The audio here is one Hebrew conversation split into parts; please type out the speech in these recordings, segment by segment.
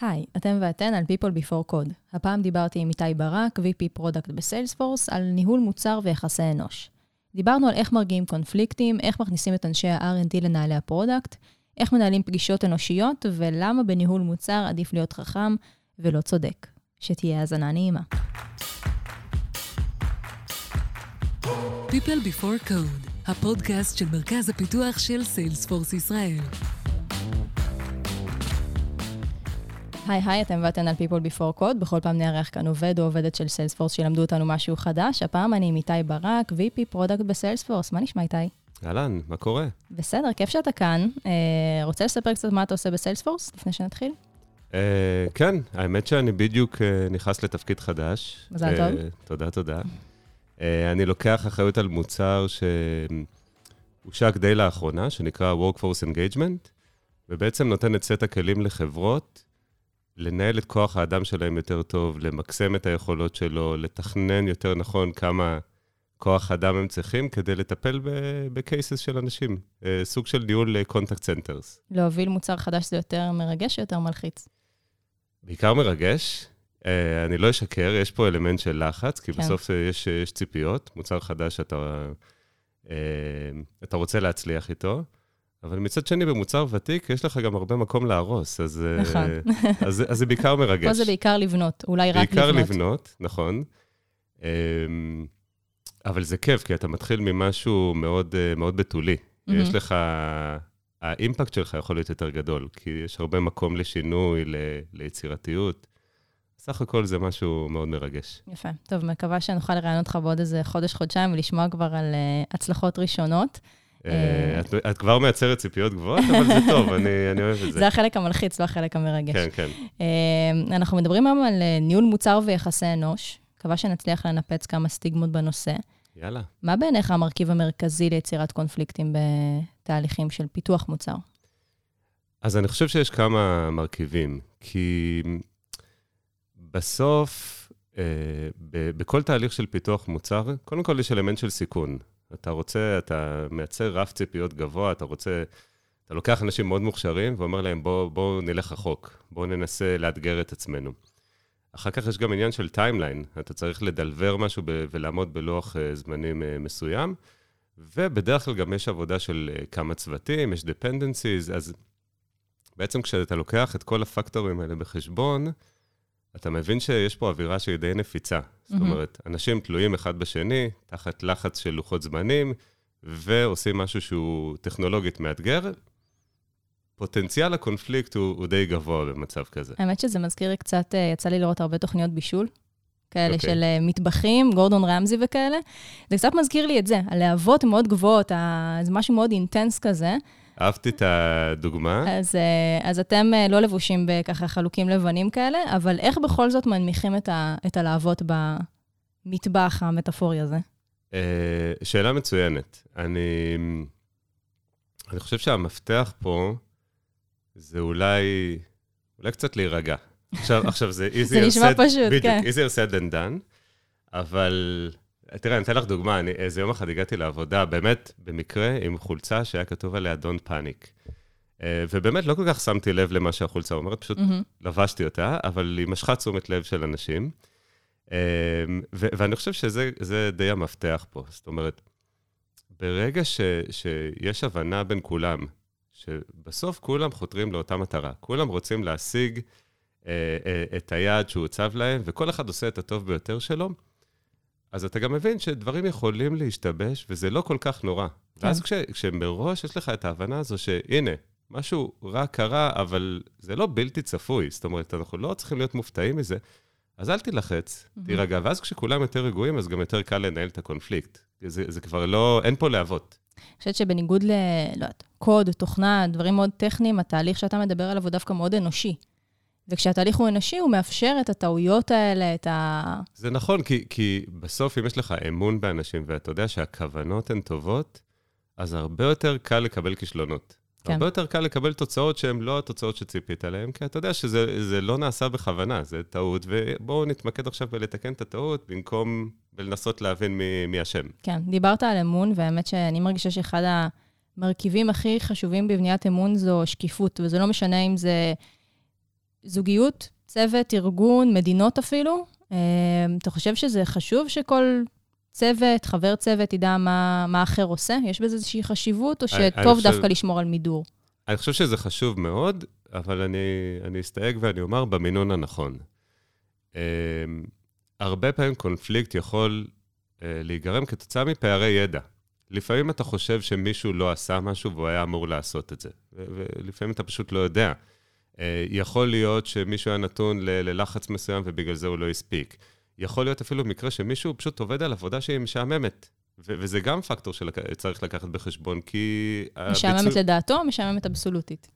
היי, אתם ואתן על People Before Code. הפעם דיברתי עם איתי ברק, VP Product ב Salesforce, על ניהול מוצר ויחסי אנוש. דיברנו על איך מרגיעים קונפליקטים, איך מכניסים את אנשי ה-R&D לנהלי ה product, איך מנהלים פגישות אנושיות, ולמה בניהול מוצר עדיף להיות חכם ולא צודק. שתהיה האזנה נעימה. People Before Code, הפודקאסט של מרכז הפיתוח של Salesforce ישראל. היי היי, אתם ואתן על People Before Code, בכל פעם נארח כאן עובד או עובדת של Salesforce שילמדו אותנו משהו חדש. הפעם אני עם איתי ברק, VP product ב Salesforce. מה נשמע איתי? אהלן, מה קורה? בסדר, כיף שאתה כאן. אה, רוצה לספר קצת מה אתה עושה ב Salesforce, לפני שנתחיל? אה, כן, האמת שאני בדיוק אה, נכנס לתפקיד חדש. מזל טוב. אה, תודה, תודה. אה, אני לוקח אחריות על מוצר שהושק די לאחרונה, שנקרא Workforce Engagement, ובעצם נותן את סט הכלים לחברות לנהל את כוח האדם שלהם יותר טוב, למקסם את היכולות שלו, לתכנן יותר נכון כמה כוח אדם הם צריכים כדי לטפל ב cases של אנשים. אה, סוג של ניהול contact centers. להוביל מוצר חדש זה יותר מרגש או יותר מלחיץ? בעיקר מרגש. אה, אני לא אשקר, יש פה אלמנט של לחץ, כי כן. בסוף אה, יש, יש ציפיות. מוצר חדש, אתה, אה, אתה רוצה להצליח איתו. אבל מצד שני, במוצר ותיק, יש לך גם הרבה מקום להרוס, אז, אה, נכון. אז, אז זה בעיקר מרגש. פה זה בעיקר לבנות, אולי רק בעיקר לבנות. לבנות, נכון. אמ, אבל זה כיף, כי אתה מתחיל ממשהו מאוד, אה, מאוד בתולי. מהמם. יש לך, האימפקט שלך יכול להיות יותר גדול, כי יש הרבה מקום לשינוי, ל- ליצירתיות. סך הכל זה משהו מאוד מרגש. יפה. טוב, מקווה שנוכל לראיין אותך בעוד איזה חודש-חודשיים ולשמוע כבר על uh, הצלחות ראשונות. אה, את, את כבר מייצרת ציפיות גבוהות, אבל זה טוב, אני, אני אוהב את זה. זה החלק המלחיץ, לא החלק המרגש. כן, כן. Uh, אנחנו מדברים היום על ניהול מוצר ויחסי אנוש. מקווה שנצליח לנפץ כמה סטיגמות בנושא. יאללה. מה בעיניך המרכיב המרכזי ליצירת קונפליקטים בתהליכים של פיתוח מוצר? אז אני חושב שיש כמה מרכיבים, כי בסוף, אה, ב- בכל תהליך של פיתוח מוצר, קודם כל יש אלמנט של סיכון. אתה רוצה, אתה מייצר רף ציפיות גבוה, אתה רוצה, אתה לוקח אנשים מאוד מוכשרים ואומר להם, בואו בוא נלך רחוק, בואו ננסה לאתגר את עצמנו. אחר כך יש גם עניין של timeline, אתה צריך לדלבר משהו ב- ולעמוד בלוח אה, זמנים אה, מסוים, ובדרך כלל גם יש עבודה של אה, כמה צוותים, יש dependencies, אז בעצם כשאתה לוקח את כל הפקטורים האלה בחשבון, אתה מבין שיש פה אווירה שהיא די נפיצה. זאת מהמם. אומרת, אנשים תלויים אחד בשני, תחת לחץ של לוחות זמנים, ועושים משהו שהוא טכנולוגית מאתגר. פוטנציאל הקונפליקט הוא, הוא די גבוה במצב כזה. האמת שזה מזכיר לי קצת, אה, יצא לי לראות הרבה תוכניות בישול, כאלה אוקיי. של אה, מטבחים, גורדון רמזי וכאלה. זה קצת מזכיר לי את זה, הלהבות מאוד גבוהות, זה משהו מאוד אינטנס כזה. אהבתי את הדוגמה. אז, אה, אז אתם אה, לא לבושים בככה חלוקים לבנים כאלה, אבל איך בכל זאת מנמיכים את, ה, את הלהבות במטבח המטאפורי הזה? אה, שאלה מצוינת. אני, אני חושב שהמפתח פה זה אולי, אולי קצת להירגע. עכשיו, עכשיו זה easier said, פשוט, בדיוק, כן. easier said than done, אבל תראה, אני אתן לך דוגמה, אני איזה יום אחד הגעתי לעבודה, באמת, במקרה, עם חולצה שהיה כתוב עליה Don't Panic. אה, ובאמת, לא כל כך שמתי לב למה שהחולצה אומרת, פשוט מהמם. לבשתי אותה, אבל היא משכה תשומת לב של אנשים. אמ, ו- ואני חושב שזה זה די המפתח פה. זאת אומרת, ברגע ש- שיש הבנה בין כולם, שבסוף כולם חותרים לאותה מטרה, כולם רוצים להשיג אה, אה, את היעד שהוצב להם, וכל אחד עושה את הטוב ביותר שלו, אז אתה גם מבין שדברים יכולים להשתבש, וזה לא כל כך נורא. כן. ואז כש, כשמראש יש לך את ההבנה הזו שהנה, משהו רע קרה, אבל זה לא בלתי צפוי. זאת אומרת, אנחנו לא צריכים להיות מופתעים מזה, אז אל תילחץ, תירגע. ואז כשכולם יותר רגועים, אז גם יותר קל לנהל את הקונפליקט. זה, זה כבר לא, אין פה להבות. אני חושבת שבניגוד ל... לא יודעת, קוד, תוכנה, דברים מאוד טכניים, התהליך שאתה מדבר עליו הוא דווקא מאוד אנושי. וכשהתהליך הוא אנושי, הוא מאפשר את הטעויות האלה, את ה... זה נכון, כי, כי בסוף אם יש לך אמון באנשים, ואתה יודע שהכוונות הן טובות, אז הרבה יותר קל לקבל כישלונות. כן. הרבה יותר קל לקבל תוצאות שהן לא התוצאות שציפית עליהן, כי אתה יודע שזה זה לא נעשה בכוונה, זה טעות, ובואו נתמקד עכשיו בלתקן את הטעות, במקום בלנסות להבין מי, מי אשם. כן, דיברת על אמון, והאמת שאני מרגישה שאחד המרכיבים הכי חשובים בבניית אמון זו שקיפות, וזה לא משנה אם זה זוגיות, צוות, ארגון, מדינות אפילו. אה, אתה חושב שזה חשוב שכל צוות, חבר צוות, ידע מה, מה אחר עושה? יש בזה איזושהי חשיבות, או שטוב אני חושב- דווקא לשמור על מידור? אני חושב שזה חשוב מאוד, אבל אני, אני אסתייג ואני אומר במינון הנכון. אה, הרבה פעמים קונפליקט יכול אה, להיגרם כתוצאה מפערי ידע. לפעמים אתה חושב שמישהו לא עשה משהו והוא היה אמור לעשות את זה, ולפעמים אתה פשוט לא יודע. אה, יכול להיות שמישהו היה נתון ללחץ מסוים ובגלל זה הוא לא הספיק. יכול להיות אפילו מקרה שמישהו פשוט עובד על עבודה שהיא משעממת. ו- וזה גם פקטור שצריך לקחת בחשבון, כי... משעממת הביצוע- לדעתו או משעממת אבסולוטית?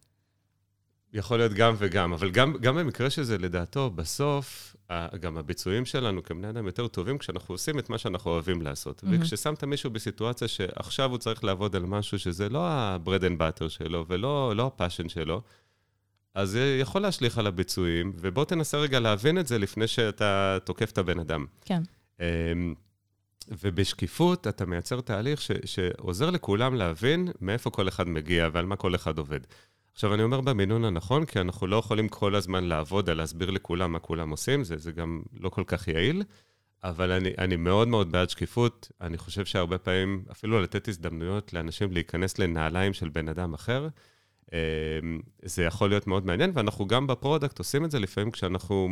יכול להיות גם וגם, אבל גם, גם במקרה שזה, לדעתו, בסוף, גם הביצועים שלנו כבני אדם יותר טובים כשאנחנו עושים את מה שאנחנו אוהבים לעשות. מהמם. וכששמת מישהו בסיטואציה שעכשיו הוא צריך לעבוד על משהו שזה לא ה-bread and butter שלו ולא לא הפאשן שלו, אז זה יכול להשליך על הביצועים, ובוא תנסה רגע להבין את זה לפני שאתה תוקף את הבן אדם. כן. אמ, ובשקיפות אתה מייצר תהליך ש, שעוזר לכולם להבין מאיפה כל אחד מגיע ועל מה כל אחד עובד. עכשיו, אני אומר במינון הנכון, כי אנחנו לא יכולים כל הזמן לעבוד על להסביר לכולם מה כולם עושים, זה, זה גם לא כל כך יעיל, אבל אני, אני מאוד מאוד בעד שקיפות. אני חושב שהרבה פעמים, אפילו לתת הזדמנויות לאנשים להיכנס לנעליים של בן אדם אחר, זה יכול להיות מאוד מעניין, ואנחנו גם ב product עושים את זה לפעמים כשאנחנו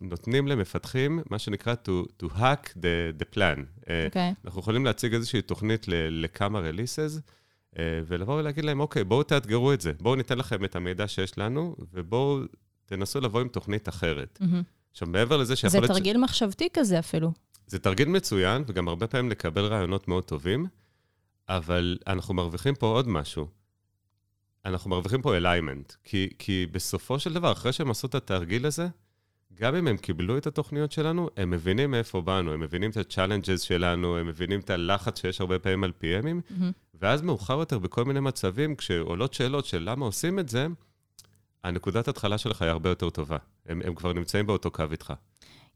נותנים למפתחים, מה שנקרא to, to hack the, the plan. אה, אוקיי. אנחנו יכולים להציג איזושהי תוכנית ל- לכמה releases, אה, ולבוא ולהגיד להם, אוקיי, בואו תאתגרו את זה, בואו ניתן לכם את המידע שיש לנו, ובואו תנסו לבוא עם תוכנית אחרת. מהמם. עכשיו, מעבר לזה זה שיכול להיות... ש- תרגיל מחשבתי כזה אפילו. זה תרגיל מצוין, וגם הרבה פעמים לקבל רעיונות מאוד טובים, אבל אנחנו מרוויחים פה עוד משהו. אנחנו מרוויחים פה אליימנט, כי, כי בסופו של דבר, אחרי שהם עשו את התרגיל הזה, גם אם הם קיבלו את התוכניות שלנו, הם מבינים מאיפה באנו, הם מבינים את ה-challenges שלנו, הם מבינים את הלחץ שיש הרבה פעמים על PMים, מהמם. ואז מאוחר יותר בכל מיני מצבים, כשעולות שאלות של למה עושים את זה, הנקודת התחלה שלך היא הרבה יותר טובה. הם, הם כבר נמצאים באותו קו איתך.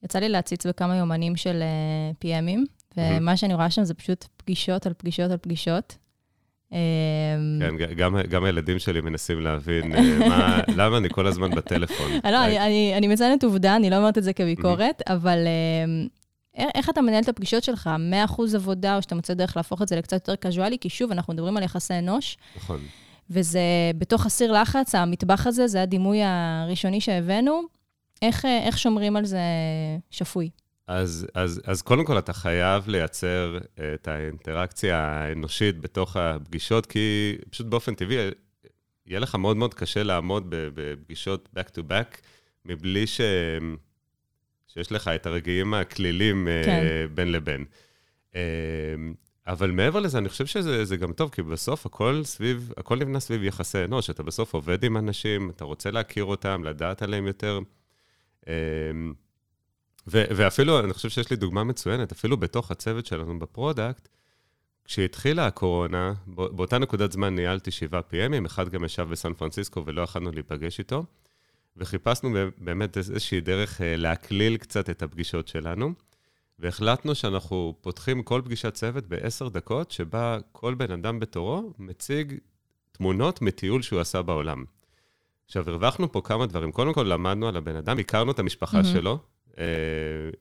יצא לי להציץ בכמה יומנים של אה, PMים, ומה שאני רואה שם זה פשוט פגישות על פגישות על פגישות. אה, כן, גם, גם הילדים שלי מנסים להבין אה, מה, למה אני כל הזמן בטלפון. לא, אני- אני- מציינת עובדה, אני לא אומרת את זה כביקורת, אבל איך- איך אתה מנהל את הפגישות שלך? 100% עבודה, או שאתה מוצא דרך להפוך את זה לקצת יותר קזואלי? כי שוב, אנחנו מדברים על יחסי אנוש, נכון. וזה בתוך הסיר לחץ, המטבח הזה, זה הדימוי הראשוני שהבאנו. איך, אה, איך שומרים על זה שפוי? אז, אז, אז קודם כל, אתה חייב לייצר אה, את האינטראקציה האנושית בתוך הפגישות, כי פשוט באופן טבעי, יהיה לך מאוד מאוד קשה לעמוד בפגישות back to back, מבלי ש... שיש לך את הרגעים הכלילים אה, כן. בין לבין. אה, אבל מעבר לזה, אני חושב שזה זה גם טוב, כי בסוף הכל סביב, הכל נבנה סביב יחסי אנוש. אתה בסוף עובד עם אנשים, אתה רוצה להכיר אותם, לדעת עליהם יותר. ו- ואפילו, אני חושב שיש לי דוגמה מצוינת, אפילו בתוך הצוות שלנו ב product, כשהתחילה הקורונה, בא- באותה נקודת זמן ניהלתי שבעה PMים, אחד גם ישב בסן פרנסיסקו ולא יכלנו להיפגש איתו, וחיפשנו באמת איזושהי דרך אה, להקליל קצת את הפגישות שלנו, והחלטנו שאנחנו פותחים כל פגישת צוות בעשר דקות, שבה כל בן אדם בתורו מציג תמונות מטיול שהוא עשה בעולם. עכשיו, הרווחנו פה כמה דברים. קודם כל, למדנו על הבן אדם, הכרנו את המשפחה מהמם. שלו,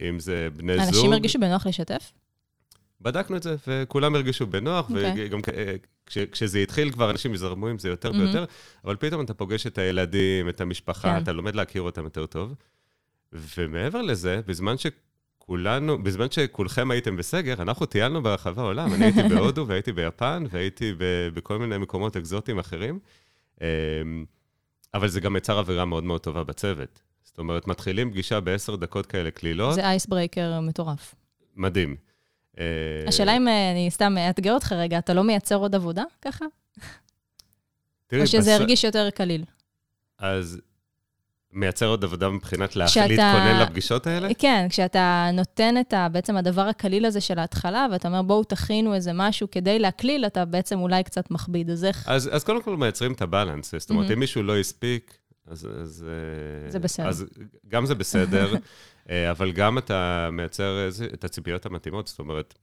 אם זה בני זוג. אנשים הרגישו בנוח לשתף? בדקנו את זה, וכולם הרגישו בנוח, אוקיי. וגם אה, כש, כשזה התחיל כבר, אנשים יזרמו עם זה יותר מהמם. ויותר, אבל פתאום אתה פוגש את הילדים, את המשפחה, כן. אתה לומד להכיר אותם יותר טוב. ומעבר לזה, בזמן שכולנו, בזמן שכולכם הייתם בסגר, אנחנו טיילנו ברחבי העולם. אני הייתי בהודו והייתי ביפן והייתי ב- בכל מיני מקומות אקזוטיים אחרים. אמ, אבל זה גם יצר אווירה מאוד מאוד טובה בצוות. זאת אומרת, מתחילים פגישה בעשר דקות כאלה קלילות, זה אייסברייקר מטורף. מדהים. אה, השאלה אם אה, אני סתם אאתגר אותך רגע, אתה לא מייצר עוד עבודה ככה? תראי, או שזה בס- הרגיש יותר קליל? אז מייצר עוד עבודה מבחינת לה- שאתה- להתכונן לפגישות האלה? כן, כשאתה נותן את ה, בעצם הדבר הקליל הזה של ההתחלה, ואתה אומר, בואו תכינו איזה משהו כדי להקליל, אתה בעצם אולי קצת מכביד. אז איך... אז, אז קודם כל מייצרים את ה balance. זאת אומרת, מהמם. אם מישהו לא הספיק, אז... אז אה, זה בסדר. אז גם זה בסדר, אה, אבל גם אתה מייצר איזה- את הציפיות המתאימות. זאת אומרת,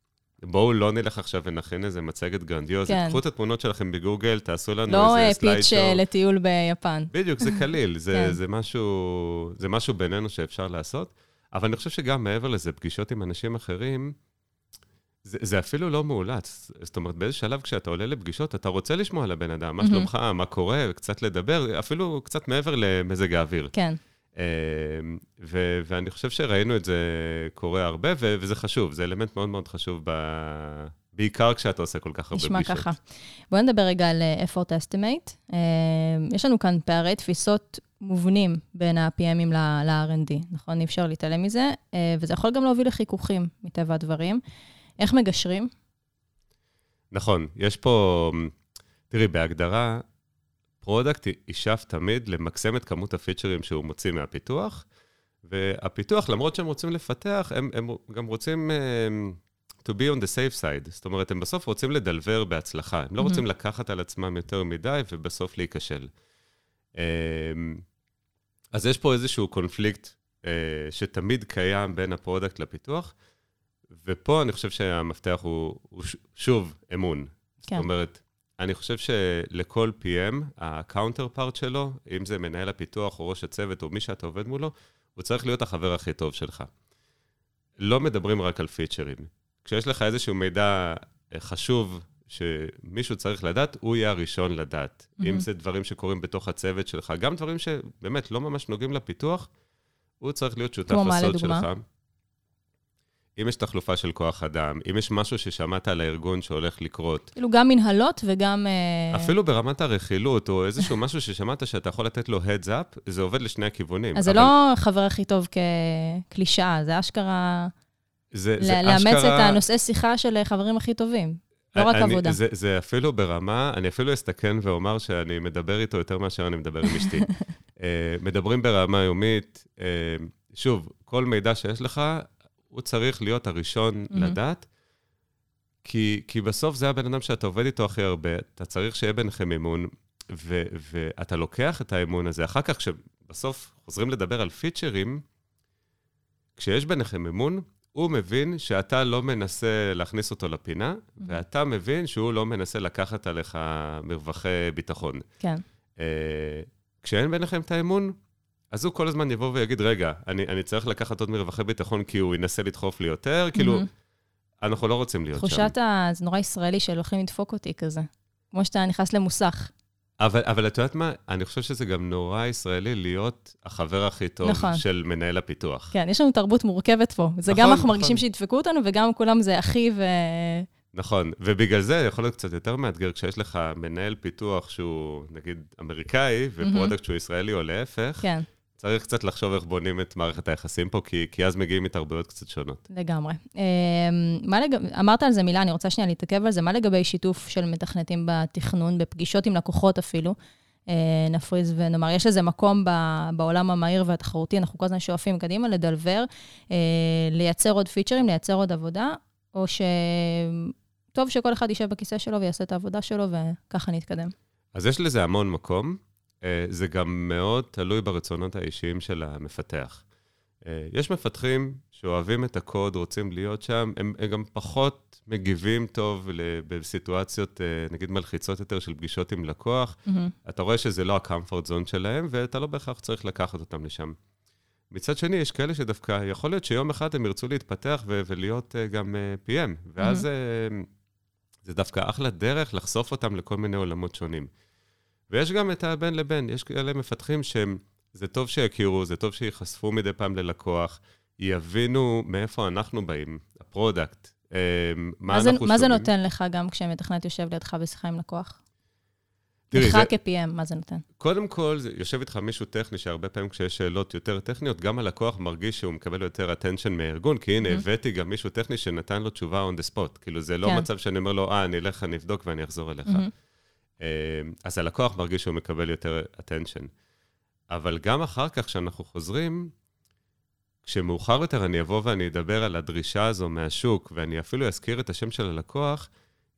בואו לא נלך עכשיו ונכין איזה מצגת גרנדיוזית. כן. קחו את התמונות שלכם בגוגל, תעשו לנו לא איזה אה, slide pitch show. אה, לטיול ביפן. בדיוק, זה קליל, זה, כן. זה, משהו, זה משהו בינינו שאפשר לעשות, אבל אני חושב שגם מעבר לזה, פגישות עם אנשים אחרים, זה, זה אפילו לא מאולץ. זאת אומרת, באיזה שלב כשאתה עולה לפגישות, אתה רוצה לשמוע על הבן אדם, מה מהמם. שלומך, מה קורה, קצת לדבר, אפילו קצת מעבר למזג האוויר. כן, אה, ו- ואני חושב שראינו את זה קורה הרבה, ו- וזה חשוב, זה אלמנט מאוד מאוד חשוב, ב- בעיקר כשאתה עושה כל כך הרבה נשמע פגישות. ככה. בואו נדבר רגע על אה, effort estimate. אה, יש לנו כאן פערי תפיסות מובנים בין ה-PMים ל-R&D, נכון? אי אפשר להתעלם מזה, אה, וזה יכול גם להוביל לחיכוכים, מטבע הדברים. איך מגשרים? נכון, יש פה, תראי, בהגדרה, product ישאף תמיד למקסם את כמות הפיצ'רים שהוא מוציא מהפיתוח, והפיתוח, למרות שהם רוצים לפתח, הם, הם גם רוצים um, to be on the safe side. זאת אומרת, הם בסוף רוצים לדלבר בהצלחה. הם לא Mhm. רוצים לקחת על עצמם יותר מדי ובסוף להיכשל. Um, אז יש פה איזשהו קונפליקט uh, שתמיד קיים בין ה product לפיתוח, ופה אני חושב שהמפתח הוא, הוא שוב אמון. כן. זאת אומרת, אני חושב שלכל PM, ה counterpart שלו, אם זה מנהל הפיתוח או ראש הצוות או מי שאתה עובד מולו, הוא צריך להיות החבר הכי טוב שלך. לא מדברים רק על פיצ'רים. כשיש לך איזשהו מידע אה, חשוב שמישהו צריך לדעת, הוא יהיה הראשון לדעת. Mm-hmm. אם. זה דברים שקורים בתוך הצוות שלך, גם דברים שבאמת לא ממש נוגעים לפיתוח, הוא צריך להיות שותף כמו מה לדוגמה? אם יש תחלופה של כוח אדם, אם יש משהו ששמעת על הארגון שהולך לקרות, כאילו גם מנהלות וגם... אה, אפילו ברמת הרכילות, או איזשהו משהו ששמעת שאתה יכול לתת לו heads up, זה עובד לשני הכיוונים. אז זה אבל לא חבר הכי טוב כקלישאה, זה אשכרה... זה, זה לאמץ אשכרה- את הנושאי שיחה של חברים הכי טובים. לא רק אני- עבודה. זה, זה אפילו ברמה, אני אפילו אסתכן ואומר שאני מדבר איתו יותר מאשר אני מדבר עם אשתי. אה, מדברים ברמה יומית, אה, שוב, כל מידע שיש לך, הוא צריך להיות הראשון מהמם. לדעת, כי, כי בסוף זה הבן אדם שאתה עובד איתו הכי הרבה, אתה צריך שיהיה ביניכם אמון, ו, ואתה לוקח את האמון הזה. אחר כך, כשבסוף חוזרים לדבר על פיצ'רים, כשיש ביניכם אמון, הוא מבין שאתה לא מנסה להכניס אותו לפינה, ואתה מבין שהוא לא מנסה לקחת עליך מרווחי ביטחון. כן. אה, כשאין ביניכם את האמון, אז הוא כל הזמן יבוא ויגיד, רגע, אני, אני צריך לקחת עוד מרווחי ביטחון כי הוא ינסה לדחוף לי יותר, כאילו, מהמם. אנחנו לא רוצים להיות שם. תחושת ה... זה נורא ישראלי שהולכים לדפוק אותי כזה. כמו שאתה נכנס למוסך. אבל, אבל את יודעת מה? אני חושב שזה גם נורא ישראלי להיות החבר הכי טוב נכון. של מנהל הפיתוח. כן, יש לנו תרבות מורכבת פה. זה נכון, גם אנחנו נכון. מרגישים שידפקו אותנו, וגם כולם זה אחי ו... נכון, ובגלל זה יכול להיות קצת יותר מאתגר כשיש לך מנהל פיתוח שהוא נגיד אמריקאי, ו product שהוא ישראלי או להפך, כן, צריך קצת לחשוב איך בונים את מערכת היחסים פה, כי, כי אז מגיעים מתרבויות קצת שונות. לגמרי. אמ, מה לג... אמרת על זה מילה, אני רוצה שנייה להתעכב על זה. מה לגבי שיתוף של מתכנתים בתכנון, בפגישות עם לקוחות אפילו? אה, נפריז ונאמר, יש לזה מקום בעולם המהיר והתחרותי, אנחנו כל הזמן שואפים קדימה לדלבר, אה, לייצר עוד פיצ'רים, לייצר עוד עבודה, או ש... טוב שכל אחד יישב בכיסא שלו ויעשה את העבודה שלו, וככה נתקדם. אז יש לזה המון מקום. אה, זה גם מאוד תלוי ברצונות האישיים של המפתח. אה, יש מפתחים שאוהבים את הקוד, רוצים להיות שם, הם, הם גם פחות מגיבים טוב בסיטואציות, אה, נגיד, מלחיצות יותר של פגישות עם לקוח. מהמם. אתה רואה שזה לא ה-comfort zone שלהם, ואתה לא בהכרח צריך לקחת אותם לשם. מצד שני, יש כאלה שדווקא, יכול להיות שיום אחד הם ירצו להתפתח ו- ולהיות אה, גם אה, PM, ואז אה, זה דווקא אחלה דרך לחשוף אותם לכל מיני עולמות שונים. ויש גם את הבין לבין, יש כאלה מפתחים שהם, זה טוב שיכירו, זה טוב שייחשפו מדי פעם ללקוח, יבינו מאיפה אנחנו באים, ה product, אה, מה מה אנחנו מה זה שומעים. נותן לך גם כשמתכנת יושב לידך בשיחה עם לקוח? תראי, לך זה- כ-PM, מה זה נותן? קודם כל, זה- יושב איתך מישהו טכני, שהרבה פעמים כשיש שאלות יותר טכניות, גם הלקוח מרגיש שהוא מקבל יותר attention מהארגון, כי הנה, Mhm. הבאתי גם מישהו טכני שנתן לו תשובה on the spot. כאילו, זה לא כן. מצב שאני אומר לו, אה, אני אלך, אני אבדוק ואני אחזור אליך. מהמם. אה, אז הלקוח מרגיש שהוא מקבל יותר attention. אבל גם אחר כך, כשאנחנו חוזרים, כשמאוחר יותר אני אבוא ואני אדבר על הדרישה הזו מהשוק, ואני אפילו אזכיר את השם של הלקוח,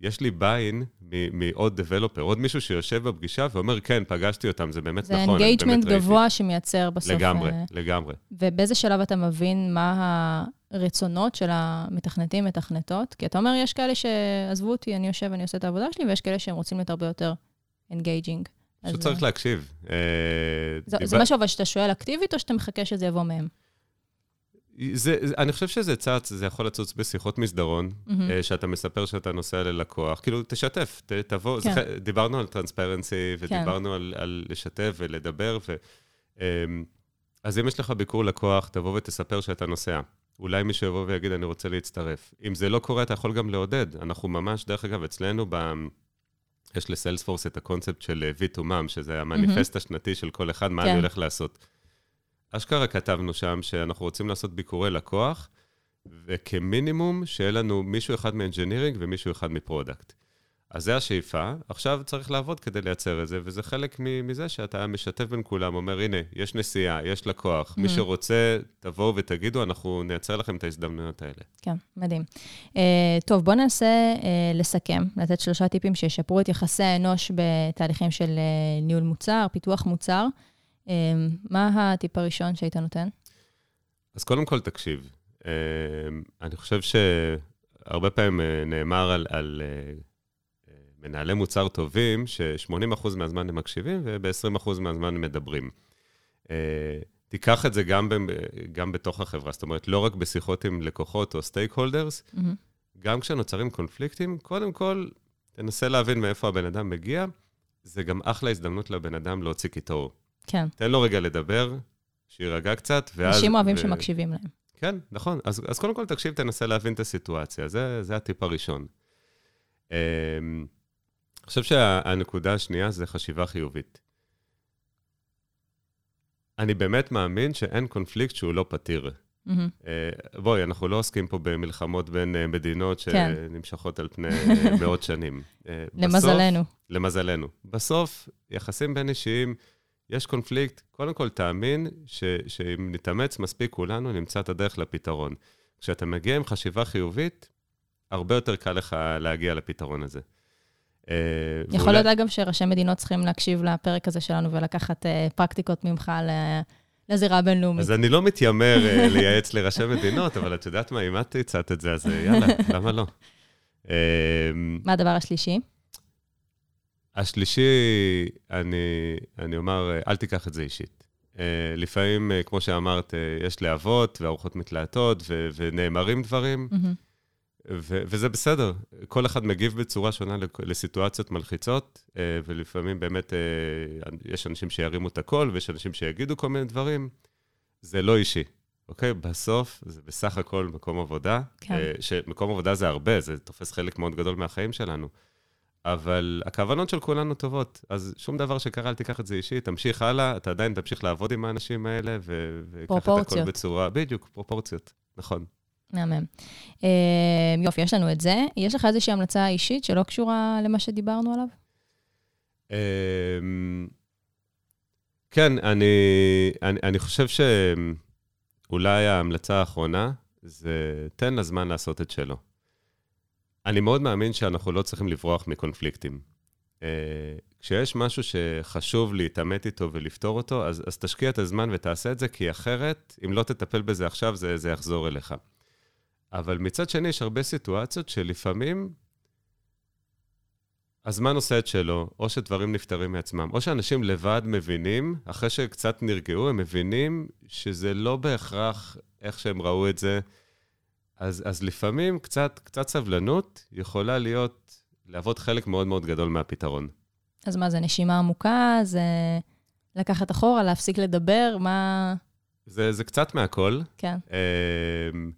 יש לי buy-in מעוד developer, עוד מישהו שיושב בפגישה ואומר, כן, פגשתי אותם, זה באמת זה נכון, אני engagement באמת ראיתי." גבוה שמייצר בסוף... לגמרי, אה, לגמרי. ובאיזה שלב אתה מבין מה הרצונות של המתכנתים, מתכנתות? כי אתה אומר, יש כאלה שעזבו אותי, אני יושב, אני עושה את העבודה שלי, ויש כאלה שהם רוצים להיות הרבה יותר engaging. פשוט צריך להקשיב. אה, זה, דיבר... זה משהו אבל שאתה שואל אקטיבית, או שאתה מחכה שזה יבוא מהם? זה, אני חושב שזה צץ, זה יכול לצוץ בשיחות מסדרון, mm-hmm. שאתה מספר שאתה נוסע ללקוח. כאילו, תשתף, ת, תבוא. כן. זה, דיברנו על טרנספרנסי, ודיברנו כן. על, על לשתף ולדבר, ו... אמ, אז אם יש לך ביקור לקוח, תבוא ותספר שאתה נוסע. אולי מישהו יבוא ויגיד, אני רוצה להצטרף. אם זה לא קורה, אתה יכול גם לעודד. אנחנו ממש, דרך אגב, אצלנו, ב... יש לסיילספורס את הקונספט של V2MAM, שזה המניפסט mm-hmm. השנתי של כל אחד, מה כן. אני הולך לעשות. אשכרה כתבנו שם שאנחנו רוצים לעשות ביקורי לקוח, וכמינימום שיהיה לנו מישהו אחד מ engineering ומישהו אחד מ product. אז זה השאיפה, עכשיו צריך לעבוד כדי לייצר את זה, וזה חלק מזה שאתה משתף בין כולם, אומר, הנה, יש נסיעה, יש לקוח, mm-hmm. מי שרוצה, תבואו ותגידו, אנחנו נייצר לכם את ההזדמנויות האלה. כן, מדהים. Uh, טוב, בואו ננסה uh, לסכם, לתת שלושה טיפים שישפרו את יחסי האנוש בתהליכים של uh, ניהול מוצר, פיתוח מוצר. Uh, מה הטיפ הראשון שהיית נותן? אז קודם כל, תקשיב. Uh, אני חושב שהרבה פעמים uh, נאמר על... על uh, מנהלי מוצר טובים, ש-80% מהזמן הם מקשיבים וב-20% מהזמן הם מדברים. Uh, תיקח את זה גם, ב, גם בתוך החברה, זאת אומרת, לא רק בשיחות עם לקוחות או סטייק הולדרס, mm-hmm. גם כשנוצרים קונפליקטים, קודם כל, תנסה להבין מאיפה הבן אדם מגיע, זה גם אחלה הזדמנות לבן אדם להוציא קיטור. כן. תן לו רגע לדבר, שיירגע קצת, ואז... אנשים אוהבים ו... שמקשיבים להם. כן, נכון. אז, אז קודם כל תקשיב, תנסה להבין את הסיטואציה. זה, זה הטיפ הראשון. אני חושב שהנקודה השנייה זה חשיבה חיובית. אני באמת מאמין שאין קונפליקט שהוא לא פתיר. Mm-hmm. בואי, אנחנו לא עוסקים פה במלחמות בין אה, מדינות כן. שנמשכות כן. על פני אה, מאות שנים. למזלנו. בסוף, למזלנו. בסוף, יחסים בין אישיים, יש קונפליקט, קודם כל תאמין ש, שאם נתאמץ מספיק כולנו, נמצא את הדרך לפתרון. כשאתה מגיע עם חשיבה חיובית, הרבה יותר קל לך להגיע לפתרון הזה. אה, יכול להיות, אגב, שראשי מדינות צריכים להקשיב לפרק הזה שלנו ולקחת אה, פרקטיקות ממך לזירה הבינלאומית. אז אני לא מתיימר אה, לייעץ לראשי מדינות, אבל את יודעת מה, אם את הצעת את זה, אז יאללה, למה לא? מה הדבר השלישי? השלישי, אני, אני אומר, אל תיקח את זה אישית. לפעמים, כמו שאמרת, יש להבות וארוחות מתלהטות ונאמרים דברים. Mm-hmm. ו- וזה בסדר, כל אחד מגיב בצורה שונה לסיטואציות מלחיצות, אה, ולפעמים באמת אה, יש אנשים שירימו את הקול, ויש אנשים שיגידו כל מיני דברים. זה לא אישי, אוקיי? בסוף זה בסך הכל מקום עבודה, כן. אה, שמקום עבודה זה הרבה, זה תופס חלק מאוד גדול מהחיים שלנו. אבל הכוונות של כולנו טובות, אז שום דבר שקרה, אל תיקח את זה אישי, תמשיך הלאה, אתה עדיין תמשיך לעבוד עם האנשים האלה, וקח את הכל בצורה... בדיוק, פרופורציות, נכון. מהמם. אה, יופי, יש לנו את זה. יש לך איזושהי המלצה אישית שלא קשורה למה שדיברנו עליו? אה, כן, אני, אני, אני חושב שאולי ההמלצה האחרונה זה תן לזמן לעשות את שלו. אני מאוד מאמין שאנחנו לא צריכים לברוח מקונפליקטים. Uh, כשיש משהו שחשוב להתעמת איתו ולפתור אותו, אז, אז תשקיע את הזמן ותעשה את זה, כי אחרת, אם לא תטפל בזה עכשיו, זה, זה יחזור אליך. אבל מצד שני, יש הרבה סיטואציות שלפעמים הזמן עושה את שלו, או שדברים נפתרים מעצמם, או שאנשים לבד מבינים, אחרי שקצת נרגעו, הם מבינים שזה לא בהכרח איך שהם ראו את זה. אז, אז לפעמים קצת, קצת סבלנות יכולה להיות, להוות חלק מאוד מאוד גדול מהפתרון. אז מה, זה נשימה עמוקה? זה לקחת אחורה, להפסיק לדבר? מה... זה, זה קצת מהכל. כן. אמ,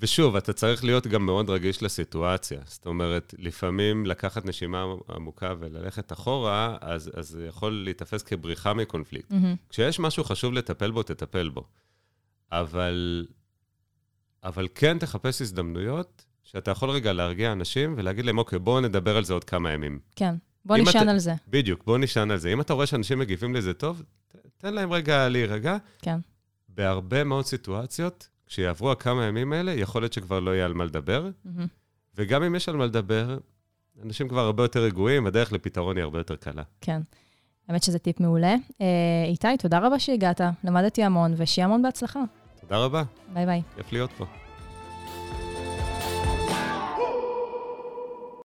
ושוב, אתה צריך להיות גם מאוד רגיש לסיטואציה. זאת אומרת, לפעמים לקחת נשימה עמוקה וללכת אחורה, אז, אז זה יכול להיתפס כבריחה מקונפליקט. Mm-hmm. כשיש משהו חשוב לטפל בו, תטפל בו. אבל, אבל כן תחפש הזדמנויות שאתה יכול רגע להרגיע אנשים ולהגיד להם, אוקיי, בואו נדבר על זה עוד כמה ימים. כן, בוא נשען אתה, על זה. בדיוק, בוא נשען על זה. אם אתה רואה שאנשים מגיבים לזה טוב, תן להם רגע להירגע. כן. בהרבה מאוד סיטואציות, כשיעברו הכמה ימים האלה, יכול להיות שכבר לא יהיה על מה לדבר. Mm-hmm. וגם אם יש על מה לדבר, אנשים כבר הרבה יותר רגועים, הדרך לפתרון היא הרבה יותר קלה. כן. האמת שזה טיפ מעולה. אה, איתי, תודה רבה שהגעת, למדתי המון, ושיהיה המון בהצלחה. תודה רבה, ביי ביי. כיף להיות פה.